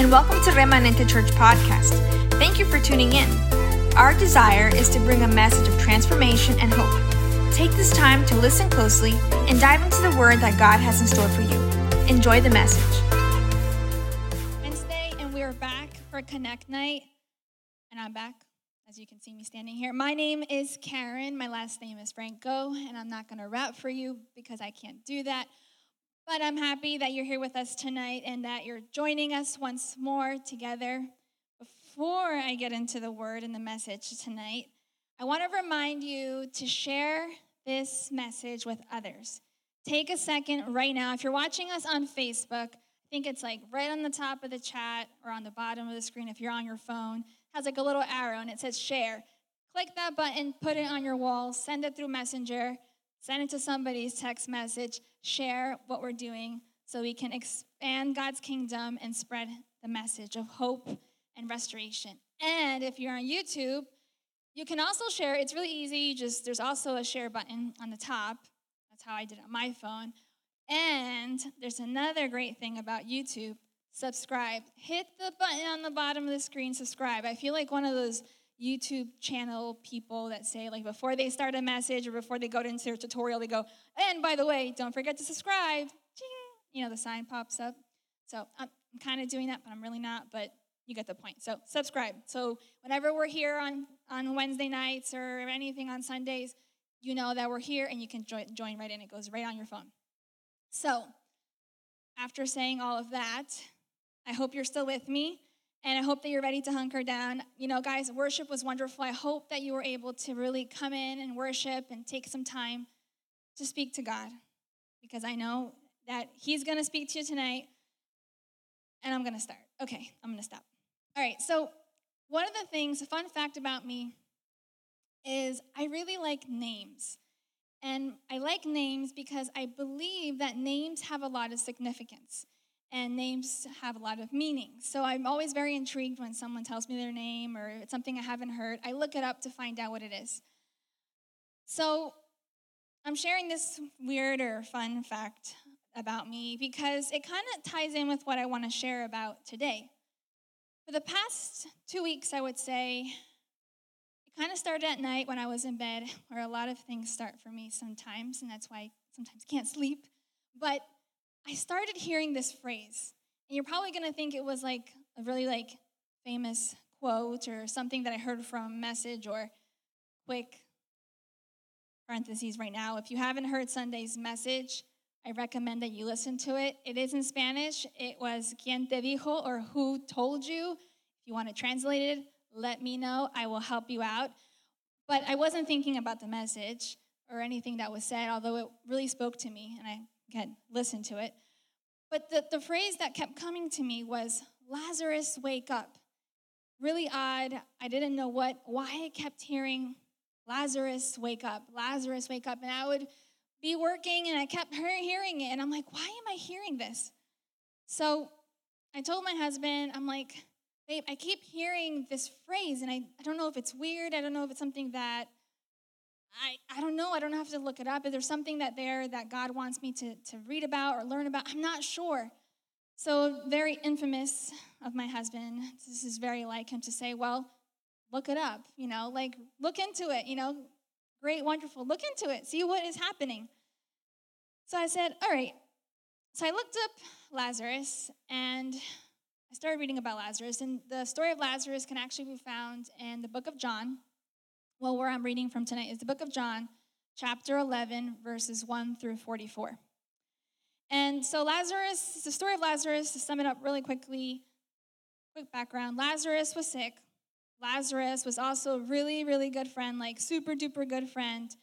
and welcome to Remanente Church Podcast. Thank you for tuning in. Our desire is to bring a message of transformation and hope. Take this time to listen closely and dive into the word that God has in store for you. Enjoy the message. Wednesday, and we are back for Connect Night. And I'm back, as you can see me standing here. My name is Karen. My last name is Franco, and I'm not going to rap for you because I can't do that. But I'm happy that you're here with us tonight and that you're joining us once more together. Before I get into the word and the message tonight, I want to remind you to share this message with others. Take a second right now. If you're watching us on Facebook, I think it's like right on the top of the chat or on the bottom of the screen if you're on your phone, has like a little arrow and it says share. Click that button, put it on your wall, send it through Messenger, send it to somebody's text message share what we're doing so we can expand God's kingdom and spread the message of hope and restoration. And if you're on YouTube, you can also share. It's really easy. Just there's also a share button on the top. That's how I did it on my phone. And there's another great thing about YouTube. Subscribe. Hit the button on the bottom of the screen, subscribe. I feel like one of those YouTube channel people that say, like, before they start a message or before they go into their tutorial, they go, and by the way, don't forget to subscribe. You know, the sign pops up. So I'm, I'm kind of doing that, but I'm really not, but you get the point. So subscribe. So whenever we're here on, on Wednesday nights or anything on Sundays, you know that we're here and you can join, join right in. It goes right on your phone. So after saying all of that, I hope you're still with me. And I hope that you're ready to hunker down. You know, guys, worship was wonderful. I hope that you were able to really come in and worship and take some time to speak to God because I know that He's going to speak to you tonight. And I'm going to start. Okay, I'm going to stop. All right, so one of the things, a fun fact about me is I really like names. And I like names because I believe that names have a lot of significance and names have a lot of meaning. So I'm always very intrigued when someone tells me their name or it's something I haven't heard. I look it up to find out what it is. So I'm sharing this weird or fun fact about me because it kind of ties in with what I want to share about today. For the past two weeks, I would say, it kind of started at night when I was in bed, where a lot of things start for me sometimes, and that's why I sometimes can't sleep. But I started hearing this phrase. And you're probably going to think it was like a really like famous quote or something that I heard from message or quick parentheses right now. If you haven't heard Sunday's message, I recommend that you listen to it. It is in Spanish. It was quien te dijo or who told you. If you want to translate it let me know. I will help you out. But I wasn't thinking about the message or anything that was said, although it really spoke to me and I Again, listen to it. But the, the phrase that kept coming to me was, Lazarus, wake up. Really odd. I didn't know what, why I kept hearing, Lazarus, wake up, Lazarus, wake up. And I would be working and I kept hearing it. And I'm like, why am I hearing this? So I told my husband, I'm like, babe, I keep hearing this phrase and I, I don't know if it's weird. I don't know if it's something that I, I don't know. I don't have to look it up. Is there something that there that God wants me to, to read about or learn about? I'm not sure. So, very infamous of my husband. This is very like him to say, well, look it up, you know, like look into it, you know, great, wonderful. Look into it, see what is happening. So I said, all right. So I looked up Lazarus and I started reading about Lazarus. And the story of Lazarus can actually be found in the book of John, well, where I'm reading from tonight is the book of John, chapter 11, verses 1 through 44. And so, Lazarus, the story of Lazarus, to sum it up really quickly, quick background Lazarus was sick. Lazarus was also a really, really good friend, like super duper good friend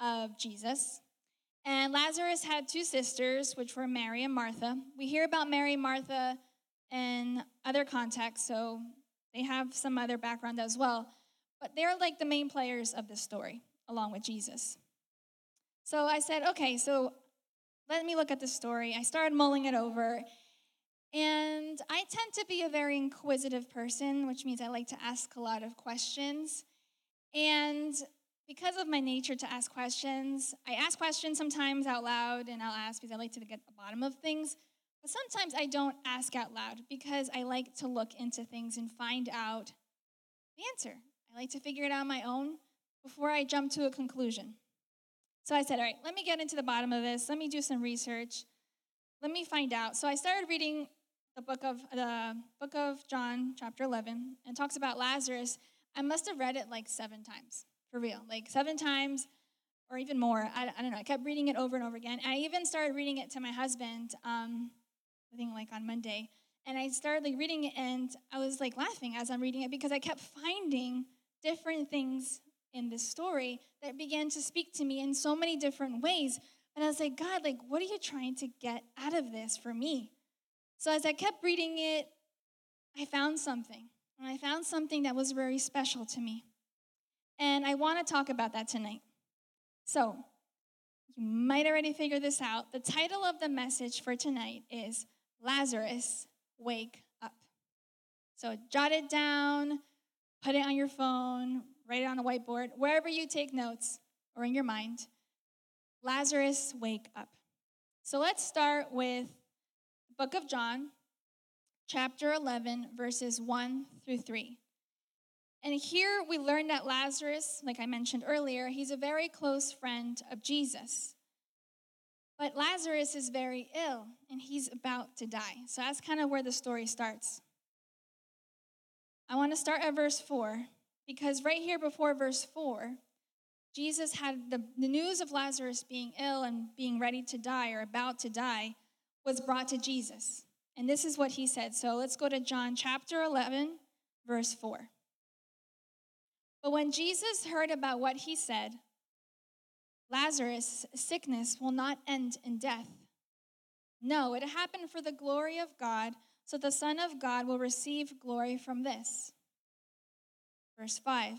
of Jesus. And Lazarus had two sisters, which were Mary and Martha. We hear about Mary and Martha in other contexts, so they have some other background as well. But they're like the main players of this story, along with Jesus. So I said, okay, so let me look at the story. I started mulling it over. And I tend to be a very inquisitive person, which means I like to ask a lot of questions. And because of my nature to ask questions, I ask questions sometimes out loud and I'll ask because I like to get the bottom of things. But sometimes I don't ask out loud because I like to look into things and find out the answer. I like to figure it out on my own before I jump to a conclusion. So I said, all right, let me get into the bottom of this. Let me do some research. Let me find out. So I started reading the book of the book of John, chapter 11, and talks about Lazarus. I must have read it like seven times, for real, like seven times or even more. I, I don't know. I kept reading it over and over again. I even started reading it to my husband. Um, I think like on Monday, and I started like reading it, and I was like laughing as I'm reading it because I kept finding different things in this story that began to speak to me in so many different ways. And I was like, God, like, what are you trying to get out of this for me? So as I kept reading it, I found something. And I found something that was very special to me. And I want to talk about that tonight. So, you might already figure this out. The title of the message for tonight is Lazarus, Wake Up. So, jot it down, put it on your phone, write it on a whiteboard, wherever you take notes or in your mind. Lazarus, wake up. So let's start with book of John, chapter 11, verses 1 through 3. And here we learn that Lazarus, like I mentioned earlier, he's a very close friend of Jesus. But Lazarus is very ill and he's about to die. So that's kind of where the story starts. I want to start at verse 4 because right here before verse 4, Jesus had the, the news of Lazarus being ill and being ready to die or about to die was brought to Jesus. And this is what he said. So let's go to John chapter 11, verse 4. But when Jesus heard about what he said, Lazarus' sickness will not end in death. No, it happened for the glory of God, so the Son of God will receive glory from this. Verse 5.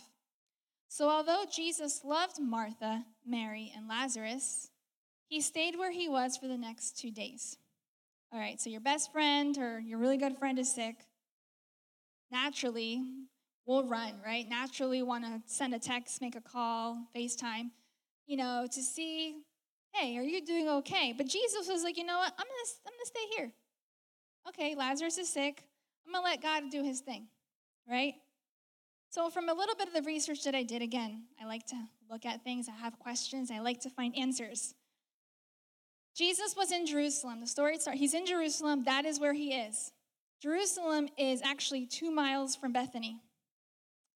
So, although Jesus loved Martha, Mary, and Lazarus, he stayed where he was for the next two days. All right, so your best friend or your really good friend is sick. Naturally, we'll run, right? Naturally, want to send a text, make a call, FaceTime, you know, to see, hey, are you doing okay? But Jesus was like, you know what? I'm gonna, I'm gonna stay here. Okay, Lazarus is sick. I'm gonna let God do his thing, right? So, from a little bit of the research that I did, again, I like to look at things, I have questions, I like to find answers. Jesus was in Jerusalem. The story starts, he's in Jerusalem, that is where he is. Jerusalem is actually two miles from Bethany,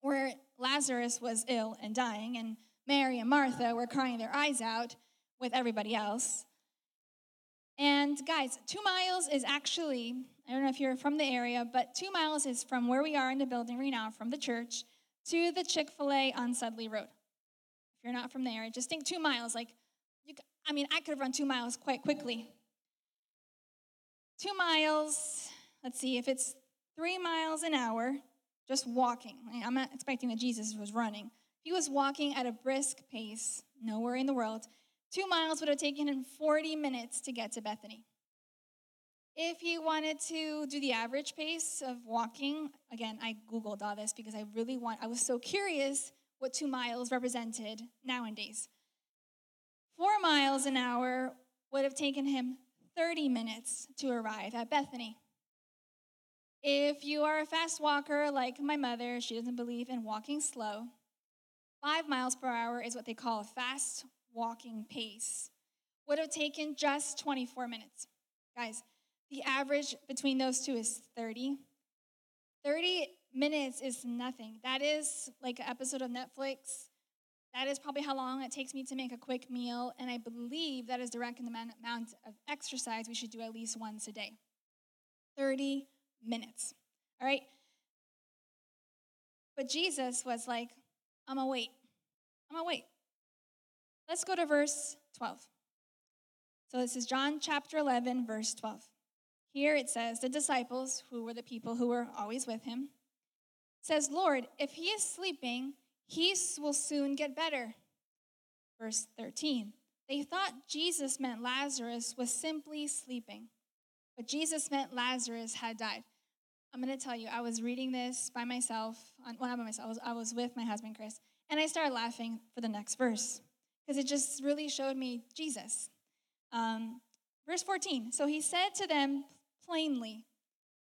where Lazarus was ill and dying, and Mary and Martha were crying their eyes out with everybody else. And guys, two miles is actually I don't know if you're from the area, but two miles is from where we are in the building right now, from the church, to the Chick fil A on Sudley Road. If you're not from the area, just think two miles. Like, you, I mean, I could have run two miles quite quickly. Two miles, let's see, if it's three miles an hour, just walking. I'm not expecting that Jesus was running. If he was walking at a brisk pace, nowhere in the world, two miles would have taken him 40 minutes to get to Bethany. If you wanted to do the average pace of walking, again, I Googled all this because I really want, I was so curious what two miles represented nowadays. Four miles an hour would have taken him 30 minutes to arrive at Bethany. If you are a fast walker like my mother, she doesn't believe in walking slow. Five miles per hour is what they call a fast walking pace. Would have taken just 24 minutes. Guys, the average between those two is 30. 30 minutes is nothing. That is like an episode of Netflix. That is probably how long it takes me to make a quick meal. And I believe that is the recommended amount of exercise we should do at least once a day 30 minutes. All right? But Jesus was like, I'm gonna wait. I'm gonna wait. Let's go to verse 12. So this is John chapter 11, verse 12. Here it says, the disciples, who were the people who were always with him, says, Lord, if he is sleeping, he will soon get better. Verse 13. They thought Jesus meant Lazarus was simply sleeping, but Jesus meant Lazarus had died. I'm going to tell you, I was reading this by myself, well, not by myself, I was, I was with my husband, Chris, and I started laughing for the next verse because it just really showed me Jesus. Um, verse 14. So he said to them, plainly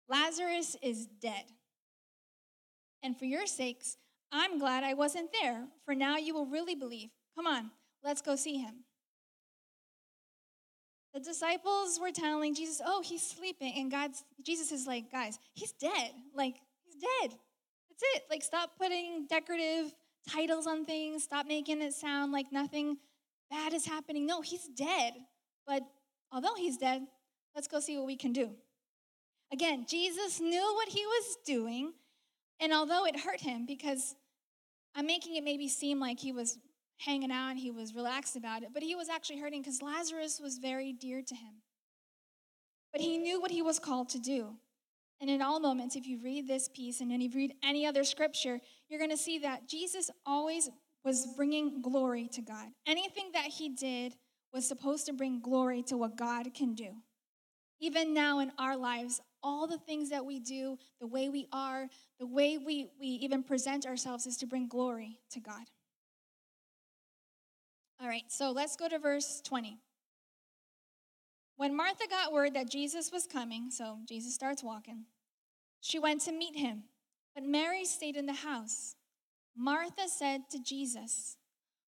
Lazarus is dead. And for your sakes, I'm glad I wasn't there, for now you will really believe. Come on, let's go see him. The disciples were telling Jesus, "Oh, he's sleeping." And God's Jesus is like, "Guys, he's dead. Like, he's dead. That's it. Like stop putting decorative titles on things. Stop making it sound like nothing bad is happening. No, he's dead. But although he's dead, let's go see what we can do." Again, Jesus knew what he was doing, and although it hurt him because I'm making it maybe seem like he was hanging out and he was relaxed about it, but he was actually hurting because Lazarus was very dear to him. But he knew what he was called to do. And in all moments, if you read this piece and then you read any other scripture, you're going to see that Jesus always was bringing glory to God. Anything that he did was supposed to bring glory to what God can do. Even now in our lives, all the things that we do, the way we are, the way we, we even present ourselves is to bring glory to God. All right, so let's go to verse 20. When Martha got word that Jesus was coming, so Jesus starts walking, she went to meet him, but Mary stayed in the house. Martha said to Jesus,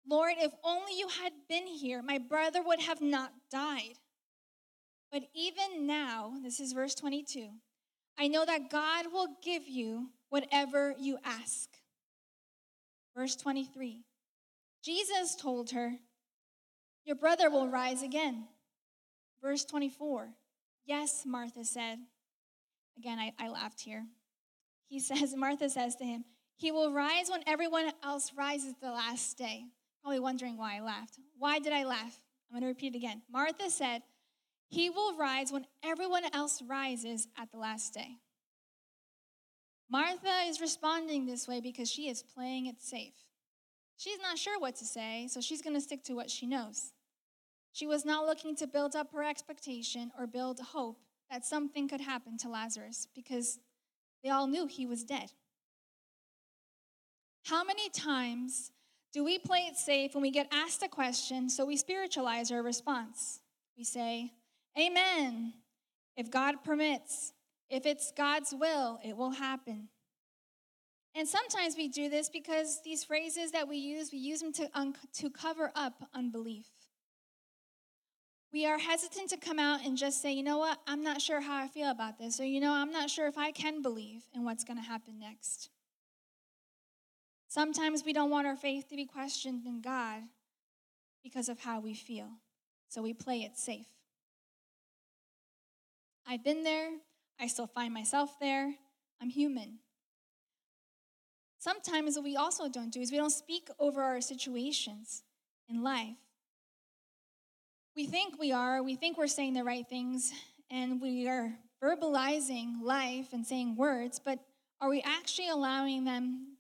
Lord, if only you had been here, my brother would have not died. But even now, this is verse 22, I know that God will give you whatever you ask. Verse 23, Jesus told her, Your brother will rise again. Verse 24, Yes, Martha said. Again, I, I laughed here. He says, Martha says to him, He will rise when everyone else rises the last day. Probably wondering why I laughed. Why did I laugh? I'm going to repeat it again. Martha said, He will rise when everyone else rises at the last day. Martha is responding this way because she is playing it safe. She's not sure what to say, so she's going to stick to what she knows. She was not looking to build up her expectation or build hope that something could happen to Lazarus because they all knew he was dead. How many times do we play it safe when we get asked a question so we spiritualize our response? We say, Amen. If God permits, if it's God's will, it will happen. And sometimes we do this because these phrases that we use, we use them to, un- to cover up unbelief. We are hesitant to come out and just say, you know what, I'm not sure how I feel about this, or you know, I'm not sure if I can believe in what's going to happen next. Sometimes we don't want our faith to be questioned in God because of how we feel, so we play it safe. I've been there, I still find myself there, I'm human. Sometimes what we also don't do is we don't speak over our situations in life. We think we are, we think we're saying the right things, and we are verbalizing life and saying words, but are we actually allowing them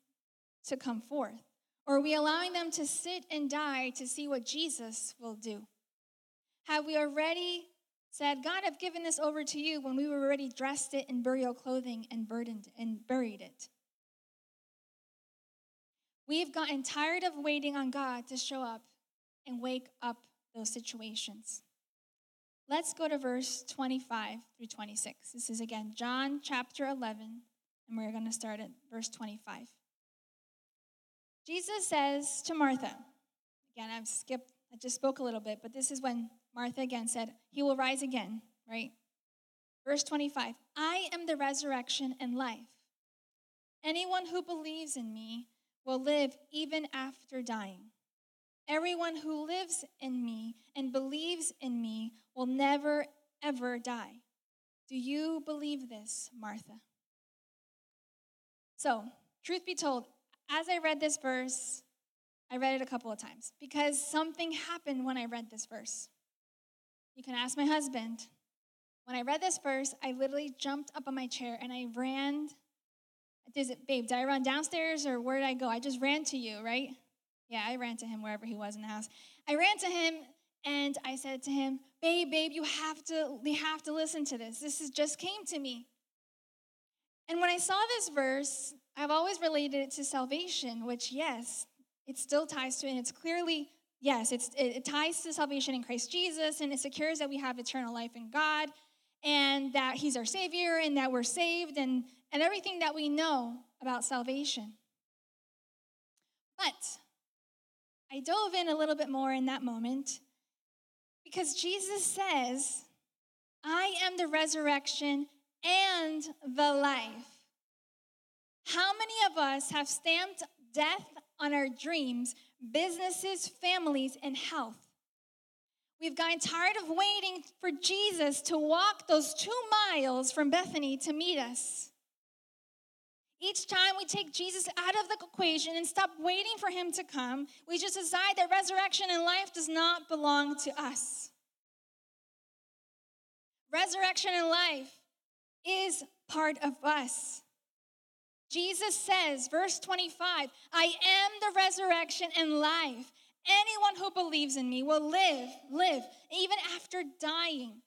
to come forth? Or are we allowing them to sit and die to see what Jesus will do? Have we already said, God, I've given this over to you when we were already dressed it in burial clothing and burdened and buried it? We've gotten tired of waiting on God to show up and wake up those situations. Let's go to verse 25 through 26. This is again John chapter 11, and we're going to start at verse 25. Jesus says to Martha, again, I've skipped, I just spoke a little bit, but this is when Martha again said, He will rise again, right? Verse 25 I am the resurrection and life. Anyone who believes in me will live even after dying. Everyone who lives in me and believes in me will never, ever die. Do you believe this, Martha? So, truth be told, as I read this verse, I read it a couple of times because something happened when I read this verse. You can ask my husband. When I read this verse, I literally jumped up on my chair and I ran. Is it, babe, did I run downstairs or where did I go? I just ran to you, right? Yeah, I ran to him wherever he was in the house. I ran to him and I said to him, "Babe, babe, you have to you have to listen to this. This is just came to me." And when I saw this verse, I've always related it to salvation, which yes, it still ties to it. And it's clearly yes, it's it, it ties to salvation in Christ Jesus and it secures that we have eternal life in God. and that He's our Savior and that we're saved and, and everything that we know about salvation. But I dove in a little bit more in that moment because Jesus says, I am the resurrection and the life. How many of us have stamped death on our dreams, businesses, families, and health? We've gotten tired of waiting for Jesus to walk those two miles from Bethany to meet us. Each time we take Jesus out of the equation and stop waiting for him to come, we just decide that resurrection and life does not belong to us. Resurrection and life is part of us. Jesus says, verse 25, I am the resurrection and life. Anyone who believes in me will live, live, even after dying.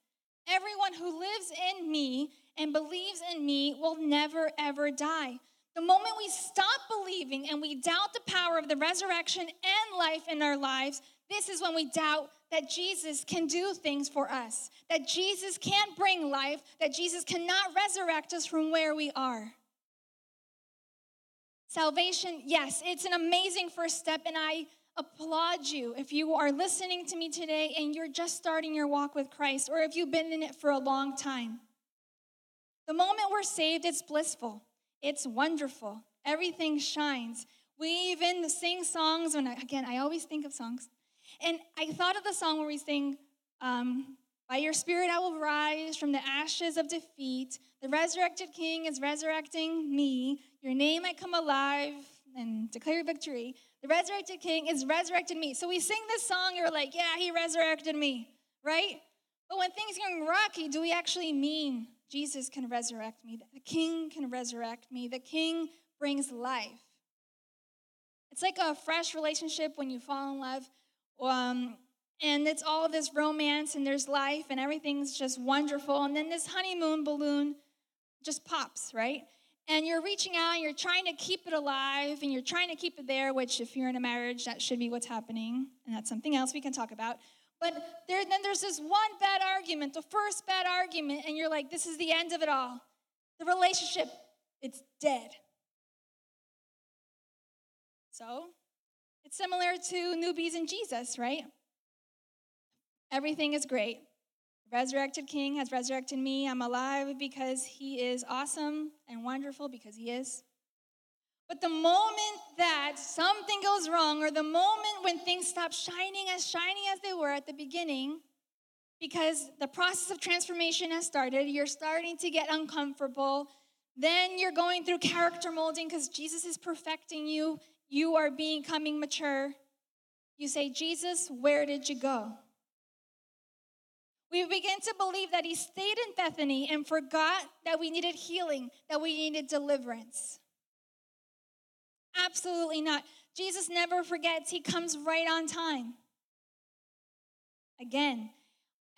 Everyone who lives in me and believes in me will never, ever die. The moment we stop believing and we doubt the power of the resurrection and life in our lives, this is when we doubt that Jesus can do things for us, that Jesus can't bring life, that Jesus cannot resurrect us from where we are. Salvation, yes, it's an amazing first step, and I applaud you if you are listening to me today and you're just starting your walk with Christ, or if you've been in it for a long time. The moment we're saved, it's blissful, it's wonderful, everything shines. We even sing songs, and again, I always think of songs. And I thought of the song where we sing, um, By your spirit I will rise from the ashes of defeat. The resurrected king is resurrecting me. Your name I come alive and declare victory. The resurrected king is resurrected me. So we sing this song, you're like, yeah, he resurrected me, right? But when things get rocky, do we actually mean Jesus can resurrect me? The king can resurrect me. The king brings life. It's like a fresh relationship when you fall in love. Um, and it's all this romance and there's life and everything's just wonderful. And then this honeymoon balloon just pops, right? and you're reaching out and you're trying to keep it alive and you're trying to keep it there, which, if you're in a marriage, that should be what's happening. And that's something else we can talk about. But there, then there's this one bad argument, the first bad argument, and you're like, this is the end of it all. The relationship, it's dead. So, it's similar to newbies in Jesus, right? Everything is great resurrected King has resurrected me. I'm alive because he is awesome and wonderful because he is. But the moment that something goes wrong, or the moment when things stop shining as shining as they were at the beginning, because the process of transformation has started, you're starting to get uncomfortable. Then you're going through character molding because Jesus is perfecting you. You are becoming mature. You say, Jesus, where did you go? We begin to believe that he stayed in Bethany and forgot that we needed healing, that we needed deliverance. Absolutely not. Jesus never forgets, he comes right on time. Again,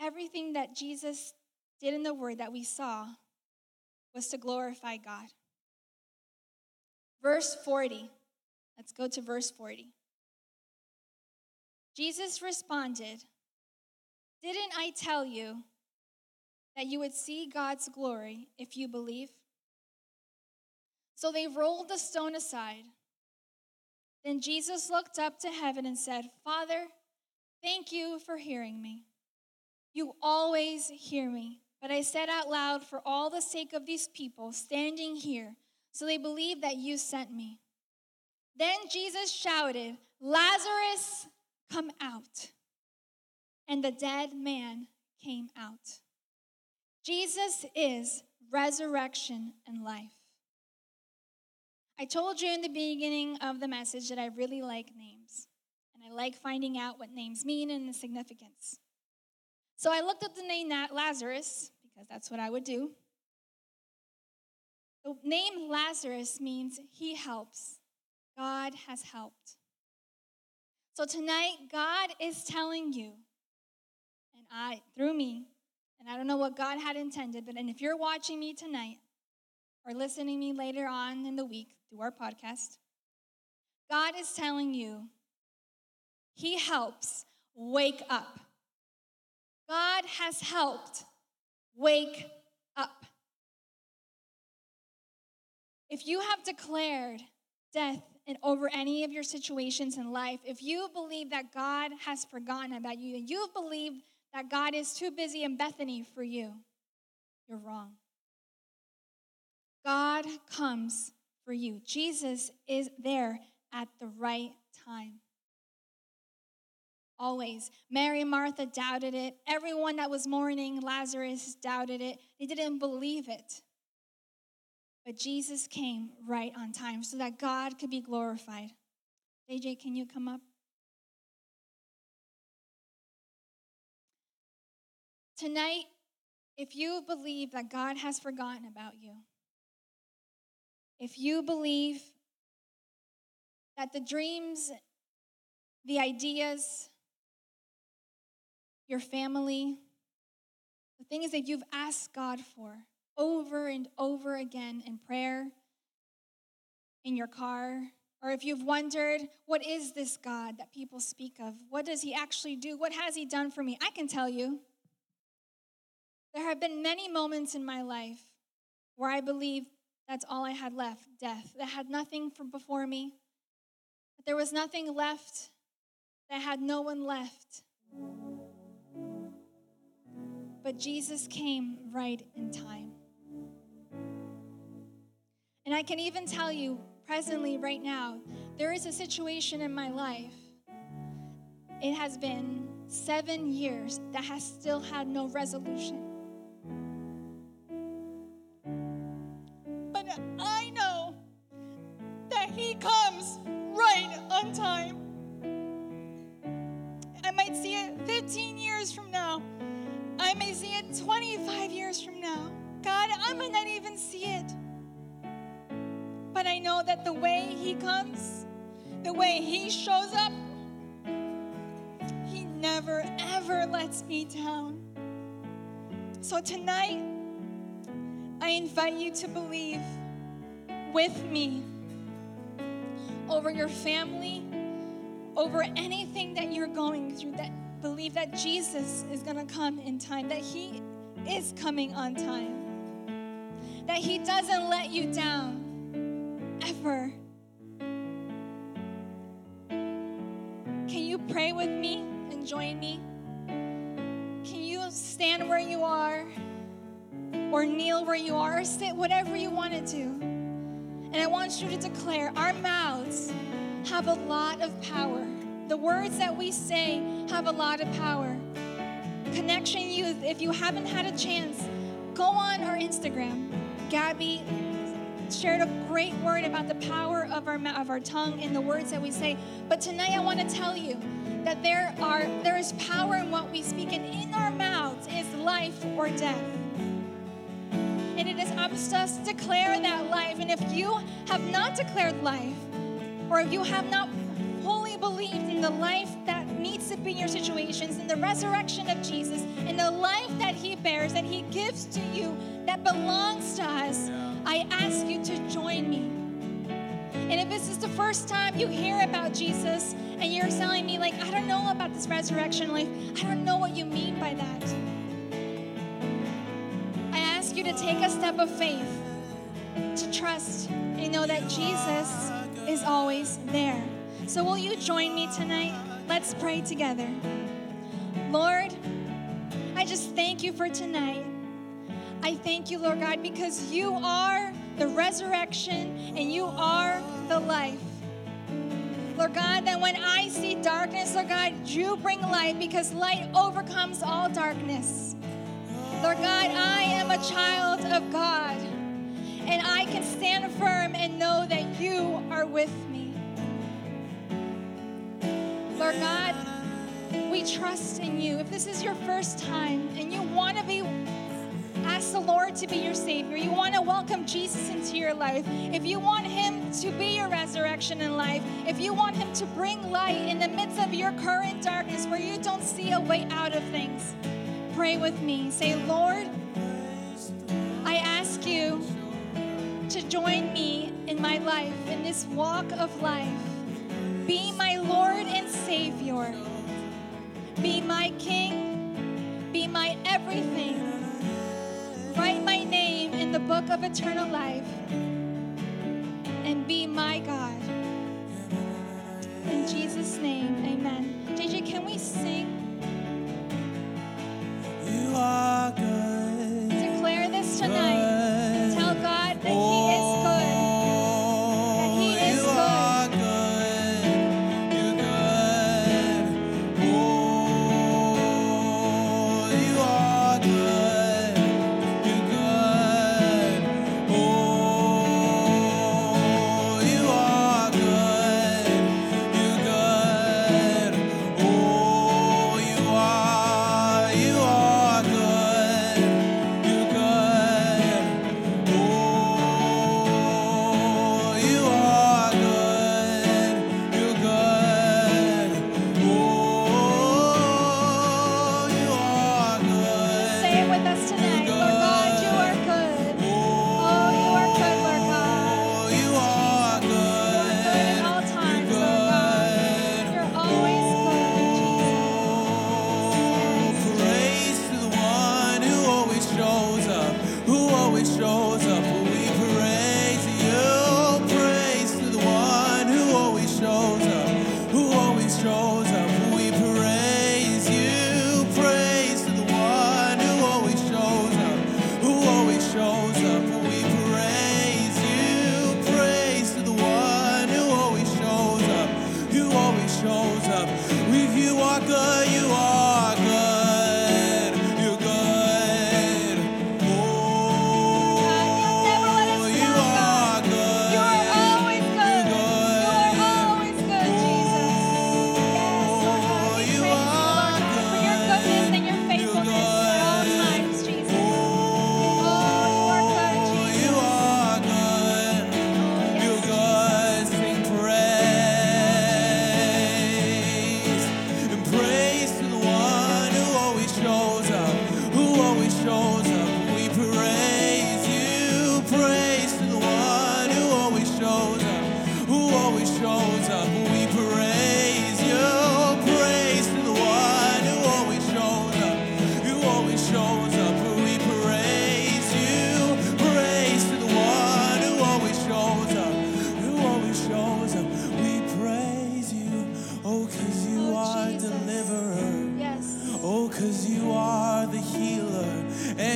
everything that Jesus did in the word that we saw was to glorify God. Verse 40. Let's go to verse 40. Jesus responded, didn't I tell you that you would see God's glory if you believe? So they rolled the stone aside. Then Jesus looked up to heaven and said, Father, thank you for hearing me. You always hear me, but I said out loud for all the sake of these people standing here, so they believe that you sent me. Then Jesus shouted, Lazarus, come out and the dead man came out. Jesus is resurrection and life. I told you in the beginning of the message that I really like names, and I like finding out what names mean and the significance. So I looked up the name Lazarus, because that's what I would do. The name Lazarus means he helps. God has helped. So tonight, God is telling you and I, through me, and I don't know what God had intended, but and if you're watching me tonight or listening to me later on in the week through our podcast, God is telling you, He helps wake up. God has helped wake up. If you have declared death and over any of your situations in life, if you believe that God has forgotten about you, and you believe that God is too busy in Bethany for you, you're wrong. God comes for you. Jesus is there at the right time. Always. Mary and Martha doubted it. Everyone that was mourning Lazarus doubted it. They didn't believe it. But Jesus came right on time so that God could be glorified. AJ, can you come up? Tonight, if you believe that God has forgotten about you, if you believe that the dreams, the ideas, your family, the things that you've asked God for over and over again in prayer, in your car, or if you've wondered, what is this God that people speak of? What does he actually do? What has he done for me? I can tell you. There have been many moments in my life where I believe that's all I had left death. That had nothing for before me. But there was nothing left. That had no one left. But Jesus came right in time. And I can even tell you presently, right now, there is a situation in my life. It has been seven years that has still had no resolution. I might not even see it. But I know that the way He comes, the way He shows up, He never, ever lets me down. So tonight, I invite you to believe with me over your family, over anything that you're going through that believe that Jesus is going to come in time, that He is coming on time, that He doesn't let you down ever. Can you pray with me and join me? Can you stand where you are, or kneel where you are, or sit, whatever you want to do? And I want you to declare our mouths have a lot of power. The words that we say have a lot of power. Connection Youth, if you haven't had a chance, go on our Instagram. Gabby shared a great word about the power of our of our tongue and the words that we say. But tonight I want to tell you that there are there is power in what we speak, and in our mouths is life or death. And it is up to us to declare that life. And if you have not declared life, or if you have not fully believed in the life in your situations, in the resurrection of Jesus, in the life that He bears, that He gives to you, that belongs to us, I ask you to join me. And if this is the first time you hear about Jesus and you're telling me, like, I don't know about this resurrection life, I don't know what you mean by that. I ask you to take a step of faith, to trust and know that Jesus is always there. So, will you join me tonight? Let's pray together. Lord, I just thank you for tonight. I thank you, Lord God, because you are the resurrection and you are the life. Lord God, that when I see darkness, Lord God, you bring light because light overcomes all darkness. Lord God, I am a child of God and I can stand firm and know that you are with me. Lord God, we trust in you. If this is your first time and you want to be ask the Lord to be your Savior, you want to welcome Jesus into your life, if you want Him to be your resurrection in life, if you want Him to bring light in the midst of your current darkness where you don't see a way out of things, pray with me. Say, Lord, I ask you to join me in my life, in this walk of life. Be my Lord and Savior. Be my King. Be my everything. write my name in the book of eternal life and be my God. In Jesus' name, amen. JJ, can we sing?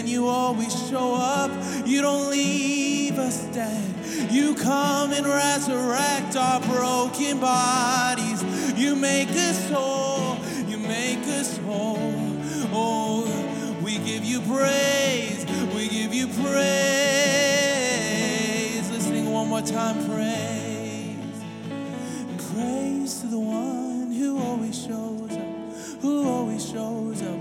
And you always show up. You don't leave us dead. You come and resurrect our broken bodies. You make us whole. You make us whole. Oh, we give you praise. We give you praise. Let's sing one more time. Praise. Praise to the one who always shows up, who always shows up.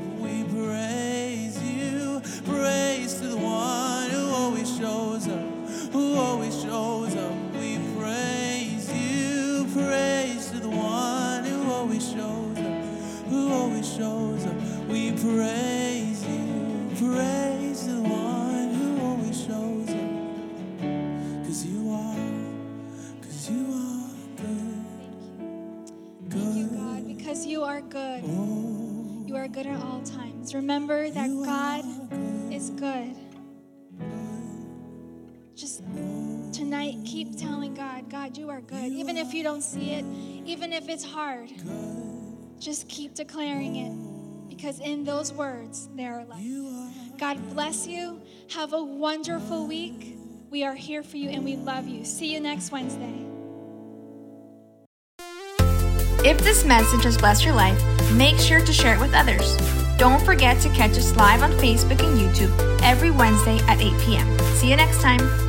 Shows up. We praise you. Praise the one who always shows up. Cause you are, cause you are good. Thank you, Good. God, because you are good. Oh, You are good at all times. Remember that God good. is good. Just tonight, keep telling God, God, you are good. Even if you don't see it, even if it's hard, just keep declaring it because in those words, there are life. God bless you. Have a wonderful week. We are here for you and we love you. See you next Wednesday. If this message has blessed your life, make sure to share it with others. Don't forget to catch us live on Facebook and YouTube every Wednesday at 8 p.m. See you next time.